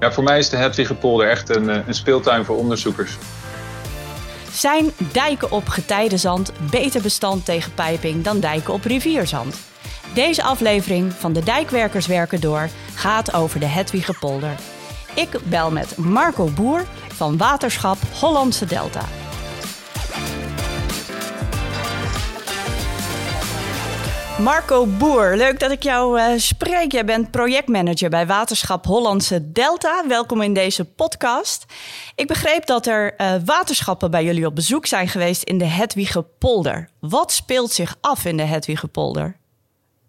Ja, voor mij is de Hedwiggepolder echt een, een speeltuin voor onderzoekers. Zijn dijken op getijdenzand beter bestand tegen pijping dan dijken op rivierzand? Deze aflevering van de Dijkwerkers Werken Door gaat over de Hedwiggepolder. Ik bel met Marco Boer van Waterschap Hollandse Delta. Marco Boer, leuk dat ik jou uh, spreek. Jij bent projectmanager bij Waterschap Hollandse Delta. Welkom in deze podcast. Ik begreep dat er uh, waterschappen bij jullie op bezoek zijn geweest in de Hedwigepolder. Wat speelt zich af in de Hedwigepolder?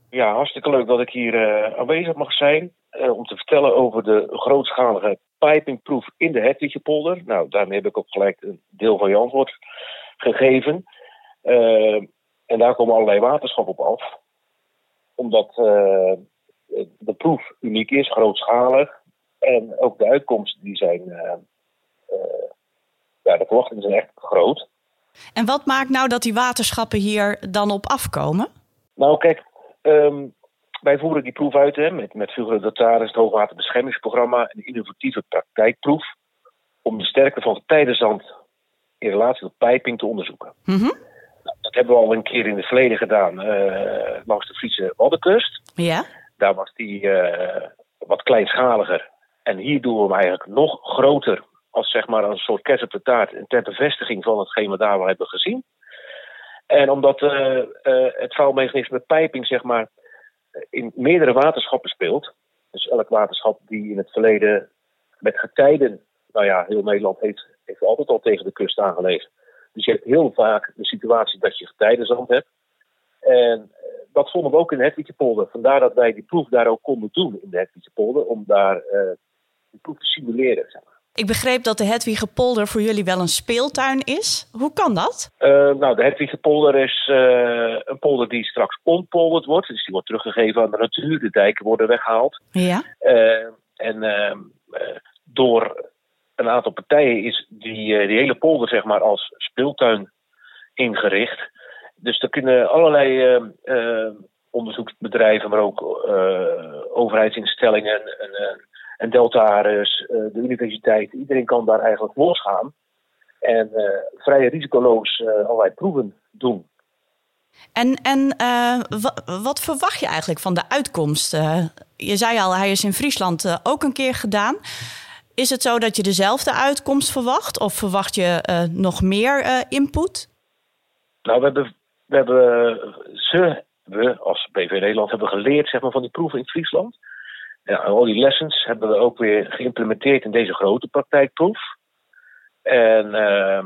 Ja, hartstikke leuk dat ik hier uh, aanwezig mag zijn om te vertellen over de grootschalige pipingproef in de Hedwigepolder. Nou, daarmee heb ik ook gelijk een deel van je antwoord gegeven. En daar komen allerlei waterschappen op af. Omdat uh, de proef uniek is, grootschalig. En ook de uitkomsten die zijn. Uh, uh, ja, de verwachtingen zijn echt groot. En wat maakt nou dat die waterschappen hier dan op afkomen? Nou, kijk, um, wij voeren die proef uit hè, met, met Vugere Dataris, het Hoogwaterbeschermingsprogramma, een innovatieve praktijkproef. Om de sterkte van het tijdenzand in relatie tot pijping te onderzoeken. Mm -hmm dat hebben we al een keer in het verleden gedaan uh, langs de Friese Waddenkust. Ja. Daar was die uh, wat kleinschaliger. En hier doen we hem eigenlijk nog groter. Als zeg maar een soort kerst op de taart. En ter bevestiging van hetgeen we daar wel hebben gezien. En omdat uh, het vouwmechanisme pijping zeg maar in meerdere waterschappen speelt. Dus elk waterschap die in het verleden met getijden. Nou ja, heel Nederland heeft, heeft altijd al tegen de kust aangeleefd. Dus je hebt heel vaak de situatie dat je getijdenzand hebt. En eh, dat vonden we ook in de Hedwigepolder. Vandaar dat wij die proef daar ook konden doen in de Hedwigepolder. Om daar uh, die proef te simuleren. Zeg maar. Ik begreep dat de Hedwigepolder voor jullie wel een speeltuin is. Hoe kan dat? Uh, nou, de Hedwigepolder is uh, een polder die straks ontpolderd wordt. Dus die wordt teruggegeven aan de natuur. De dijken worden weggehaald. Ja. en ehm, door een aantal partijen is die, die hele polder zeg maar als speeltuin ingericht. Dus er kunnen allerlei uh, onderzoeksbedrijven, maar ook uh, overheidsinstellingen en, en Deltaris, de universiteit, iedereen kan daar eigenlijk losgaan en vrij risicoloos allerlei proeven doen. En, en wat verwacht je eigenlijk van de uitkomst? je zei al, hij is in Friesland ook een keer gedaan. Is het zo dat je dezelfde uitkomst verwacht? Of verwacht je uh, nog meer uh, input? Nou, we hebben, we hebben ze, we als BV Nederland, hebben geleerd zeg maar, van die proeven in Friesland. Ja, al die lessons hebben we ook weer geïmplementeerd in deze grote praktijkproef. En uh,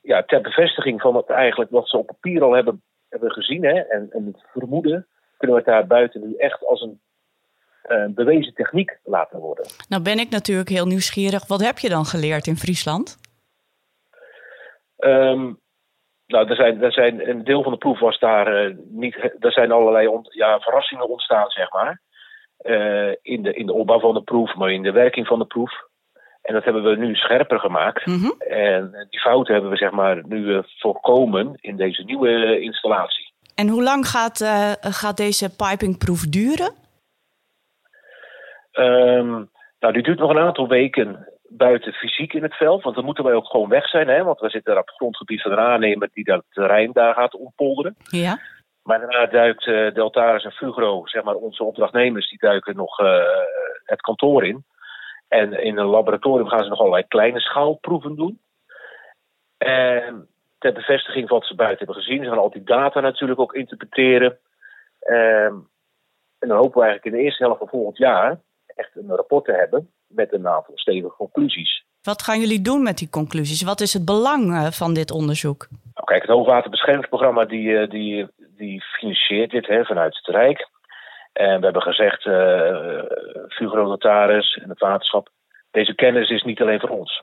ja, ter bevestiging van het eigenlijk wat ze op papier al hebben, hebben gezien hè, en, en vermoeden, kunnen we het daar buiten nu echt als een bewezen techniek laten worden. Nou ben ik natuurlijk heel nieuwsgierig. Wat heb je dan geleerd in Friesland? Um, nou, er zijn, er zijn, een deel van de proef was daar uh, niet. Er zijn allerlei ja, verrassingen ontstaan, zeg maar. Uh, in, de, in de opbouw van de proef, maar in de werking van de proef. En dat hebben we nu scherper gemaakt. Mm -hmm. En die fouten hebben we zeg maar nu voorkomen in deze nieuwe installatie. En hoe lang gaat, gaat deze pipingproef duren? Um, nou, die duurt nog een aantal weken buiten fysiek in het veld. Want dan moeten wij ook gewoon weg zijn. Hè? Want we zitten daar op het grondgebied van een aannemer die dat terrein daar gaat ompolderen. Ja. Maar daarna duikt uh, Deltaris en Fugro, zeg maar onze opdrachtnemers, die duiken nog uh, het kantoor in. En in een laboratorium gaan ze nog allerlei kleine schaalproeven doen. En ter bevestiging van wat ze buiten hebben gezien, ze gaan al die data natuurlijk ook interpreteren. Um, en dan hopen we eigenlijk in de eerste helft van volgend jaar echt een rapport te hebben met een aantal stevige conclusies. Wat gaan jullie doen met die conclusies? Wat is het belang uh, van dit onderzoek? Nou, kijk, het Hoogwaterbeschermingsprogramma die, uh, die, die financiert dit hè, vanuit het Rijk. En we hebben gezegd, uh, Fugro Notaris en het waterschap, deze kennis is niet alleen voor ons.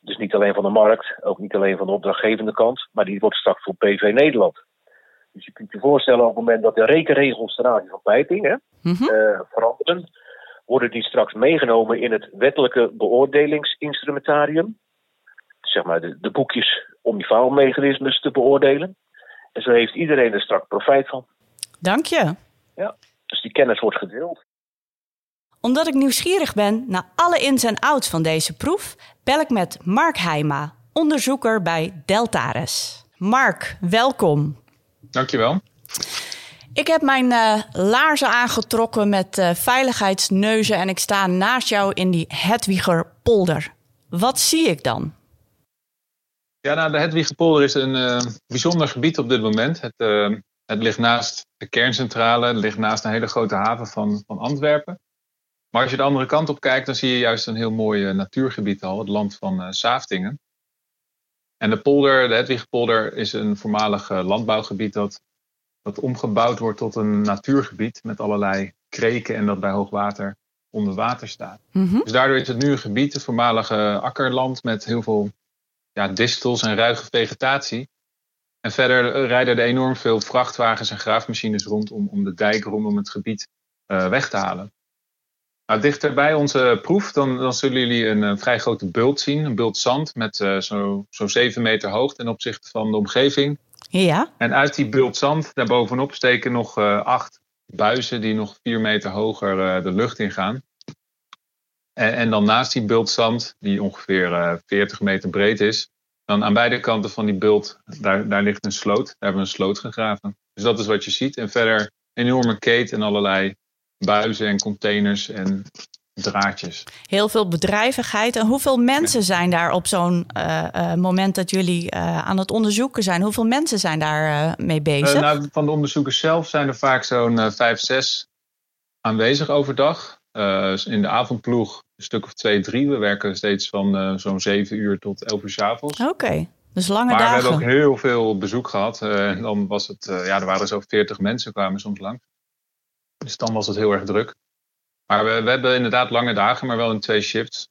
dus niet alleen van de markt, ook niet alleen van de opdrachtgevende kant, maar die wordt straks voor PV Nederland. Dus je kunt je voorstellen op het moment dat de rekenregels ten aanzien van pijping hè, mm -hmm. uh, veranderen, worden die straks meegenomen in het wettelijke beoordelingsinstrumentarium. Zeg maar de, de boekjes om die faalmechanismes te beoordelen. En zo heeft iedereen er straks profijt van. Dank je. Ja, dus die kennis wordt gedeeld. Omdat ik nieuwsgierig ben naar alle ins en outs van deze proef, bel ik met Mark Heima, onderzoeker bij Deltares. Mark, welkom. Dankjewel. Ik heb mijn uh, laarzen aangetrokken met uh, veiligheidsneuzen en ik sta naast jou in die Hedwiger polder. Wat zie ik dan? Ja, nou, de Hedwigerpolder is een uh, bijzonder gebied op dit moment. Het, het, ligt naast de kerncentrale, het ligt naast een hele grote haven van, van Antwerpen. Maar als je de andere kant op kijkt, dan zie je juist een heel mooi natuurgebied al, het land van Saaftingen. En de polder, de Hedwigerpolder, is een voormalig landbouwgebied dat dat omgebouwd wordt tot een natuurgebied met allerlei kreken en dat bij hoogwater onder water staat. Mhm. Dus daardoor is het nu een gebied, het voormalige akkerland, met heel veel ja, distels en ruige vegetatie. En verder rijden er enorm veel vrachtwagens en graafmachines rond om, om de dijk rondom het gebied uh, weg te halen. Nou, dichter bij onze proef, dan, dan zullen jullie een, een, vrij grote bult zien. Een bult zand met uh, zo'n zo 7 meter hoog ten opzichte van de omgeving. Ja. En uit die bult zand daarbovenop steken nog uh, acht buizen die nog vier meter hoger uh, de lucht ingaan. En, en, dan naast die bult zand, die ongeveer uh, 40 meter breed is, dan aan beide kanten van die bult, daar, daar ligt een sloot. Daar hebben we een sloot gegraven. Dus dat is wat je ziet. En verder enorme keet en allerlei buizen en containers en draadjes. Heel veel bedrijvigheid. En hoeveel mensen zijn daar op zo'n uh, uh, moment dat jullie uh, aan het onderzoeken zijn? Hoeveel mensen zijn daar mee bezig? nou, van de onderzoekers zelf zijn er vaak zo'n vijf, zes aanwezig overdag. in de avondploeg een stuk of twee, drie. We werken steeds van zo'n zeven uur tot elf uur s avonds. Oké, okay. dus lange maar dagen. we hebben ook heel veel bezoek gehad. en dan was het, ja, er waren zo veertig mensen kwamen soms langs. Dus dan was het heel erg druk. Maar we, we, hebben inderdaad lange dagen, maar wel in twee shifts.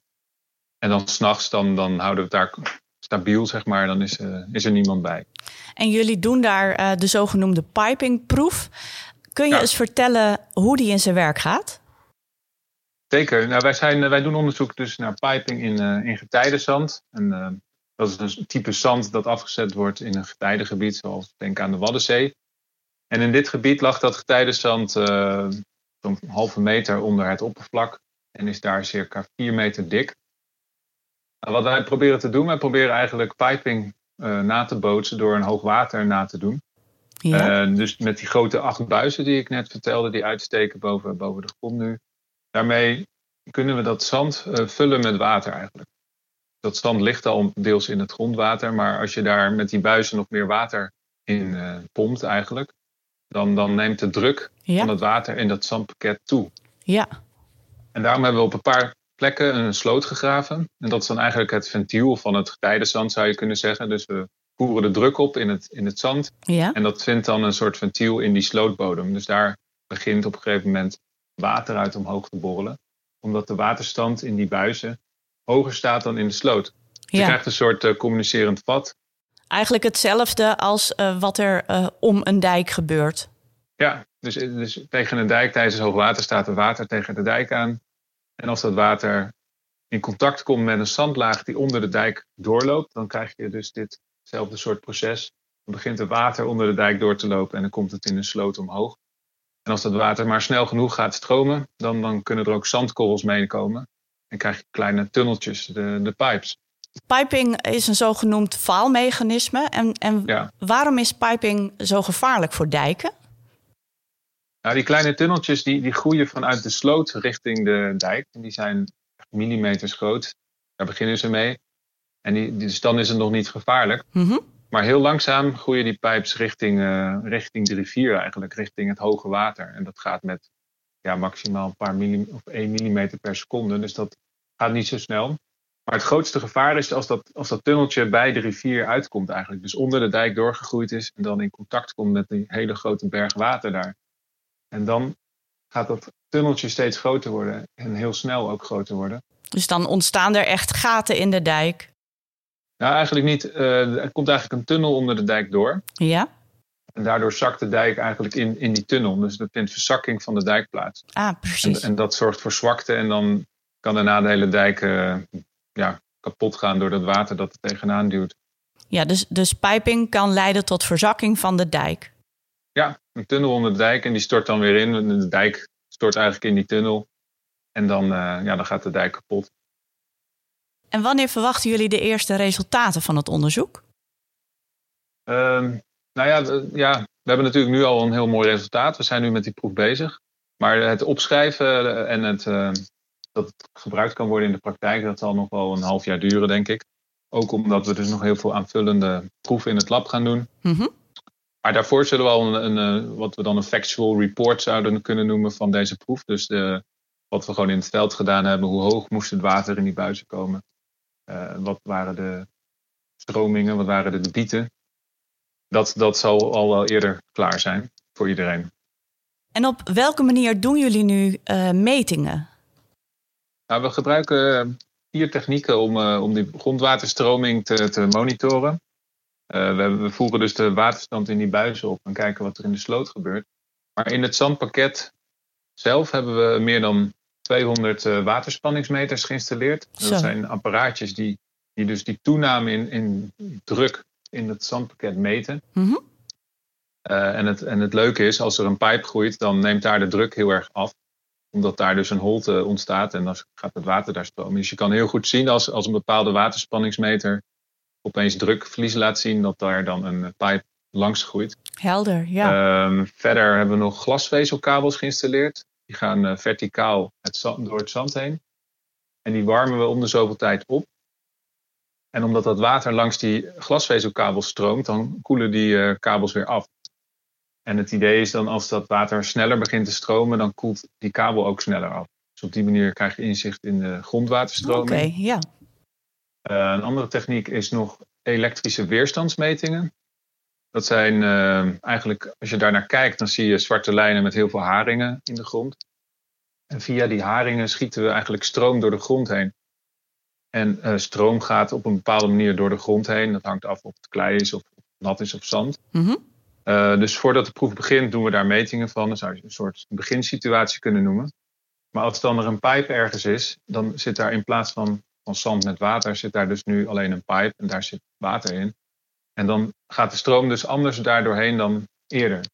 En dan s'nachts, dan, dan houden we het daar stabiel, zeg maar. Dan is, uh, is er niemand bij. En jullie doen daar uh, de zogenoemde pipingproef. Kun je ja. eens vertellen hoe die in zijn werk gaat? Zeker. Nou, wij, zijn, wij doen onderzoek dus naar piping in, uh, in getijdenzand. En, dat is een type zand dat afgezet wordt in een getijdengebied, zoals denk aan de Waddenzee. En in dit gebied lag dat getijdenzand zo'n halve meter onder het oppervlak en is daar circa 4 meter dik. En wat wij proberen te doen, wij proberen eigenlijk piping uh, na te bootsen door een hoogwater na te doen. Ja. Uh, dus met die grote acht buizen die ik net vertelde, die uitsteken boven, boven de grond nu. Daarmee kunnen we dat zand uh, vullen met water eigenlijk. Dat zand ligt al deels in het grondwater, maar als je daar met die buizen nog meer water in pompt eigenlijk, dan, dan neemt de druk ja. van het water in dat zandpakket toe. Ja. En daarom hebben we op een paar plekken een sloot gegraven. En dat is dan eigenlijk het ventiel van het getijdenzand, zou je kunnen zeggen. Dus we voeren de druk op in het, in het zand. Ja. En dat vindt dan een soort ventiel in die slootbodem. Dus daar begint op een gegeven moment water uit omhoog te borrelen. Omdat de waterstand in die buizen hoger staat dan in de sloot. Dus Ja. je krijgt een soort uh, communicerend vat. Eigenlijk hetzelfde als uh, wat er uh, om een dijk gebeurt. Ja, dus, dus tegen een dijk tijdens hoogwater staat er water tegen de dijk aan. En als dat water in contact komt met een zandlaag die onder de dijk doorloopt, dan krijg je dus ditzelfde soort proces. Dan begint het water onder de dijk door te lopen en dan komt het in een sloot omhoog. En als dat water maar snel genoeg gaat stromen, dan, dan kunnen er ook zandkorrels meekomen. En krijg je kleine tunneltjes, de, de pipes. Piping is een zogenoemd faalmechanisme. En, en Ja. waarom is piping zo gevaarlijk voor dijken? Nou, die kleine tunneltjes die, die groeien vanuit de sloot richting de dijk. En die zijn millimeters groot. Daar beginnen ze mee. En die, dus dan is het nog niet gevaarlijk. Mhm. Maar heel langzaam groeien die pipes richting, eh, richting de rivier eigenlijk, richting het hoge water. En dat gaat met ja, maximaal een paar millim, of 1 millimeter per seconde. Dus dat gaat niet zo snel. Maar het grootste gevaar is als dat, als dat tunneltje bij de rivier uitkomt eigenlijk. Dus onder de dijk doorgegroeid is en dan in contact komt met die hele grote berg water daar. En dan gaat dat tunneltje steeds groter worden en heel snel ook groter worden. Dus dan ontstaan er echt gaten in de dijk. Nou, eigenlijk niet. Eh, er komt eigenlijk een tunnel onder de dijk door. Ja? En daardoor zakt de dijk eigenlijk in, in die tunnel. Dus er vindt verzakking van de dijk plaats. Ah, En, precies. en dat zorgt voor zwakte. En dan kan daarna de hele dijk eh, ja, kapot gaan door dat water dat er tegenaan duwt. Ja, dus, dus piping kan leiden tot verzakking van de dijk. Ja, een tunnel onder de dijk en die stort dan weer in. De dijk stort eigenlijk in die tunnel. En dan, ja, dan gaat de dijk kapot. En wanneer verwachten jullie de eerste resultaten van het onderzoek? Ehm, nou ja, ja, we hebben natuurlijk nu al een heel mooi resultaat. We zijn nu met die proef bezig. Maar het opschrijven en het, dat het gebruikt kan worden in de praktijk, dat zal nog wel een half jaar duren, denk ik. Ook omdat we dus nog heel veel aanvullende proeven in het lab gaan doen. Mhm. Maar daarvoor zullen we al een, een, wat we dan een factual report zouden kunnen noemen van deze proef. Dus de, wat we gewoon in het veld gedaan hebben. Hoe hoog moest het water in die buizen komen? Uh, wat waren de stromingen? Wat waren de debieten? Dat, dat zal al wel eerder klaar zijn voor iedereen. En op welke manier doen jullie nu uh, metingen? Nou, we gebruiken vier technieken om, uh, om die grondwaterstroming te, te monitoren. Uh, we, we, voeren dus de waterstand in die buizen op en kijken wat er in de sloot gebeurt. Maar in het zandpakket zelf hebben we meer dan 200 uh, waterspanningsmeters geïnstalleerd. Zo. Dat zijn apparaatjes die, die dus die toename in, in druk in het zandpakket meten. Mm -hmm. en, het, en het leuke is, als er een pijp groeit, dan neemt daar de druk heel erg af omdat daar dus een holte ontstaat en dan gaat het water daar stromen. Dus je kan heel goed zien als, als een bepaalde waterspanningsmeter opeens drukverlies laat zien, dat daar dan een pijp langs groeit. Helder, ja. Um, verder hebben we nog glasvezelkabels geïnstalleerd. Die gaan uh, verticaal het zand, door het zand heen. En die warmen we om de zoveel tijd op. En omdat dat water langs die glasvezelkabels stroomt, dan koelen die uh, kabels weer af. En het idee is dan als dat water sneller begint te stromen, dan koelt die kabel ook sneller af. Dus op die manier krijg je inzicht in de grondwaterstroming. Oké, okay, ja. Uh, een andere techniek is nog elektrische weerstandsmetingen. Dat zijn uh, eigenlijk, als je daar naar kijkt, dan zie je zwarte lijnen met heel veel haringen in de grond. En via die haringen schieten we eigenlijk stroom door de grond heen. En uh, stroom gaat op een bepaalde manier door de grond heen. Dat hangt af of het klei is of nat is of zand. Mm -hmm. Uh, dus voordat de proef begint doen we daar metingen van. Dan zou je een soort beginsituatie kunnen noemen. Maar als dan er een pijp ergens is, dan zit daar in plaats van, van zand met water, zit daar dus nu alleen een pijp en daar zit water in. En dan gaat de stroom dus anders daar doorheen dan eerder.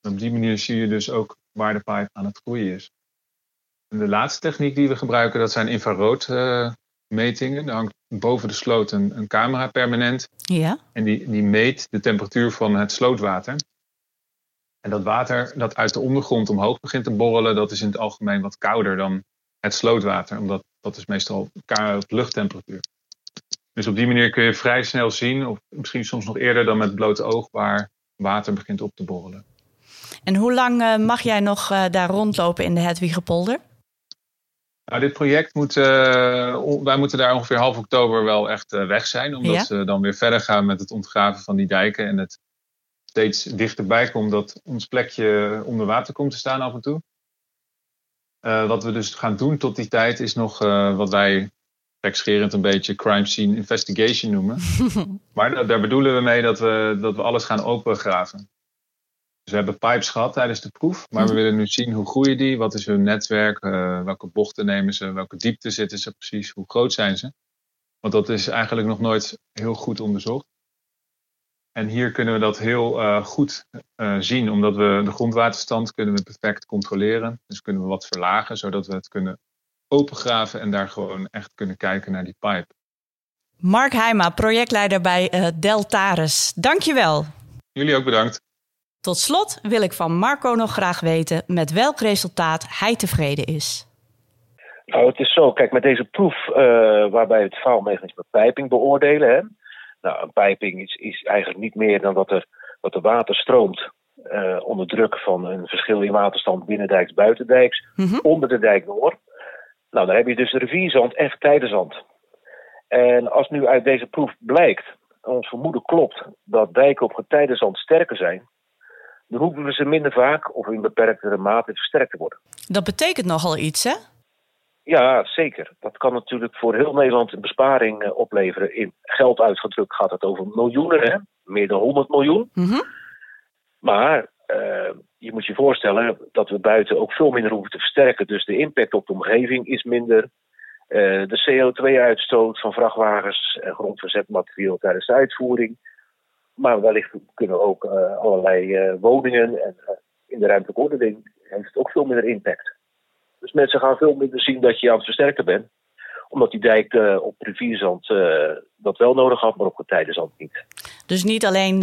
Op die manier zie je dus ook waar de pijp aan het groeien is. En de laatste techniek die we gebruiken, dat zijn infrarood uh, metingen. Er hangt boven de sloot een, een camera permanent. Ja. En die, die meet de temperatuur van het slootwater. En dat water dat uit de ondergrond omhoog begint te borrelen, dat is in het algemeen wat kouder dan het slootwater. Omdat dat is meestal luchttemperatuur. Dus op die manier kun je vrij snel zien, of misschien soms nog eerder dan met blote oog, waar water begint op te borrelen. En hoe lang uh, mag jij nog uh, daar rondlopen in de Hedwigepolder? Nou, dit project moet, uh, wij moeten daar ongeveer half oktober wel echt uh, weg zijn. Omdat Ja? ze dan weer verder gaan met het ontgraven van die dijken. En het steeds dichterbij komt dat ons plekje onder water komt te staan af en toe. Uh, wat we dus gaan doen tot die tijd is nog wat wij gekscherend een beetje crime scene investigation noemen. maar daar, daar bedoelen we mee dat we, dat we alles gaan opengraven. Dus we hebben pipes gehad tijdens de proef, maar we willen nu zien hoe groeien die, wat is hun netwerk, uh, welke bochten nemen ze, welke diepte zitten ze precies, hoe groot zijn ze. Want dat is eigenlijk nog nooit heel goed onderzocht. En hier kunnen we dat heel uh, goed uh, zien, omdat we de grondwaterstand kunnen we perfect controleren. Dus kunnen we wat verlagen, zodat we het kunnen opengraven en daar gewoon echt kunnen kijken naar die pipe. Mark Heijma, projectleider bij Deltares. Dankjewel. Jullie ook bedankt. Tot slot wil ik van Marco nog graag weten met welk resultaat hij tevreden is. Nou, het is zo, kijk, met deze proef uh, waarbij we het faalmechanisme pijping beoordelen. Hè? Nou, een pijping is, is eigenlijk niet meer dan dat er, dat er water stroomt uh, onder druk van een verschil in waterstand binnendijks, buitendijks, mm -hmm. onder de dijk door. Nou, dan heb je dus rivierzand en tijdenzand. En als nu uit deze proef blijkt, ons vermoeden klopt, dat dijken op getijdenzand sterker zijn, dan hoeven we ze minder vaak of in beperktere mate versterkt te worden. Dat betekent nogal iets, hè? Ja, zeker. Dat kan natuurlijk voor heel Nederland een besparing uh, opleveren. In geld uitgedrukt gaat het over miljoenen, hè? meer dan 100 miljoen. Mm -hmm. Maar uh, je moet je voorstellen dat we buiten ook veel minder hoeven te versterken. Dus de impact op de omgeving is minder. Uh, de CO2-uitstoot van vrachtwagens en grondverzetmateriaal tijdens de uitvoering maar wellicht kunnen ook uh, allerlei uh, woningen en uh, in de ruimtelijke ordening heeft het ook veel minder impact. Dus mensen gaan veel minder zien dat je aan het versterken bent omdat die dijk op rivierzand dat wel nodig had, maar op getijdenzand niet. Dus niet alleen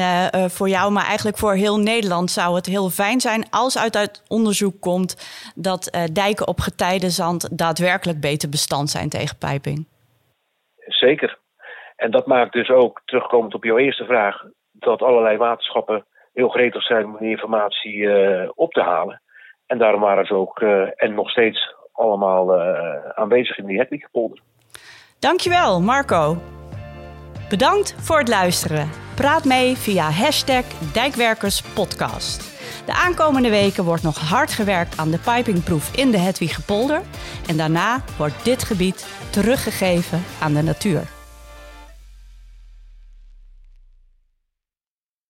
voor jou, maar eigenlijk voor heel Nederland zou het heel fijn zijn als uit het onderzoek komt dat dijken op getijdenzand daadwerkelijk beter bestand zijn tegen pijping. Zeker. En dat maakt dus ook, terugkomend op jouw eerste vraag, dat allerlei waterschappen heel gretig zijn om die informatie op te halen. En daarom waren ze ook, en nog steeds allemaal uh, aanwezig in die Hedwigpolder. Dankjewel, Marco. Bedankt voor het luisteren. Praat mee via hashtag Dijkwerkerspodcast. De aankomende weken wordt nog hard gewerkt aan de pipingproef in de Hedwigepolder. En daarna wordt dit gebied teruggegeven aan de natuur.